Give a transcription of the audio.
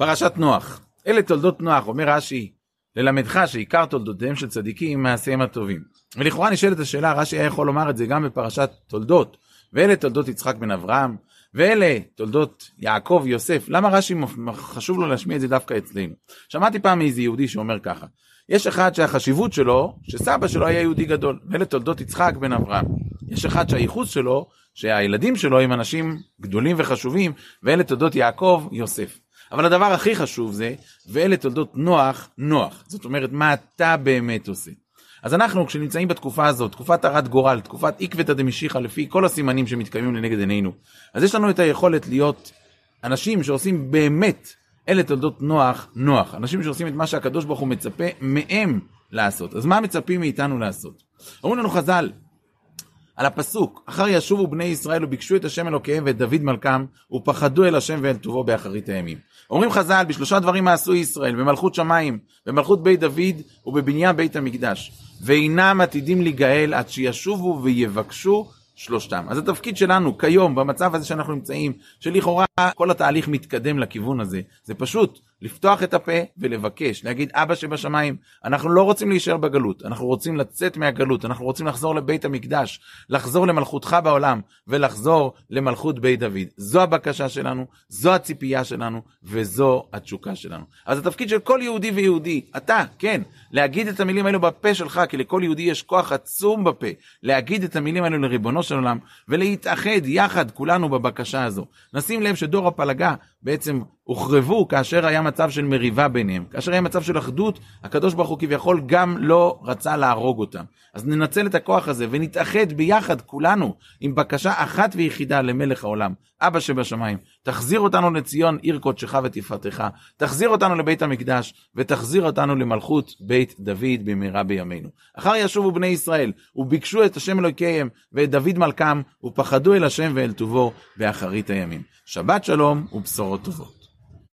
פרשת נוח. אלה תולדות נוח, אומר רש"י, ללמדך שעיקר תולדותיהם של צדיקים מעשיהם הטובים. ולכאורה נשאלת השאלה, רש"י היה יכול לומר את זה גם בפרשת תולדות, ואלה תולדות יצחק בן אברהם, ואלה תולדות יעקב יוסף, למה רש"י חשוב לו להשמיע את זה דווקא אצלנו? שמעתי פעם מאיזה יהודי שאומר ככה, יש אחד שהחשיבות שלו, שסבא שלו היה יהודי גדול, ואלה תולדות יצחק בן אברהם. יש אחד שהייחוס שלו, שהילדים שלו הם אנשים גדולים וחשובים, ואלה תולדות יעקב יוסף. אבל הדבר הכי חשוב זה, ואלה תולדות נוח, נוח. זאת אומרת, מה אתה באמת עושה. אז אנחנו, כשנמצאים בתקופה הזאת, תקופת הרת גורל, תקופת עקבתא דמשיחא, לפי כל הסימנים שמתקיימים לנגד עינינו, אז יש לנו את היכולת להיות אנשים שעושים באמת, אלה תולדות נוח, נוח. אנשים שעושים את מה שהקדוש ברוך הוא מצפה מהם לעשות. אז מה מצפים מאיתנו לעשות? אומרים לנו חז"ל, על הפסוק, אחר ישובו בני ישראל וביקשו את השם אלוקיהם ואת דוד מלכם, ופחדו אל השם ואל טובו באחרית הימים. אומרים חז"ל, בשלושה דברים מעשו ישראל, במלכות שמיים, במלכות בית דוד ובבניין בית המקדש. ואינם עתידים להיגאל עד שישובו ויבקשו שלושתם. אז התפקיד שלנו כיום, במצב הזה שאנחנו נמצאים, שלכאורה כל התהליך מתקדם לכיוון הזה, זה פשוט לפתוח את הפה ולבקש, להגיד אבא שבשמיים, אנחנו לא רוצים להישאר בגלות, אנחנו רוצים לצאת מהגלות, אנחנו רוצים לחזור לבית המקדש, לחזור למלכותך בעולם ולחזור למלכות בית דוד. זו הבקשה שלנו, זו הציפייה שלנו וזו התשוקה שלנו. אז התפקיד של כל יהודי ויהודי, אתה, כן, להגיד את המילים האלו בפה שלך, כי לכל יהודי יש כוח עצום בפה, להגיד את המילים האלו לריבונו של עולם ולהתאחד יחד כולנו בבקשה הזו. נשים לב שדור הפלגה בעצם הוחרבו כאשר היה מצב של מריבה ביניהם. כאשר היה מצב של אחדות, הקדוש ברוך הוא כביכול גם לא רצה להרוג אותם. אז ננצל את הכוח הזה ונתאחד ביחד כולנו עם בקשה אחת ויחידה למלך העולם, אבא שבשמיים. תחזיר אותנו לציון עיר קודשך ותפארתך, תחזיר אותנו לבית המקדש ותחזיר אותנו למלכות בית דוד במהרה בימינו. אחר ישובו בני ישראל וביקשו את השם אלוקיהם ואת דוד מלכם ופחדו אל השם ואל טובו באחרית הימים. שבת שלום ובשורות טובות.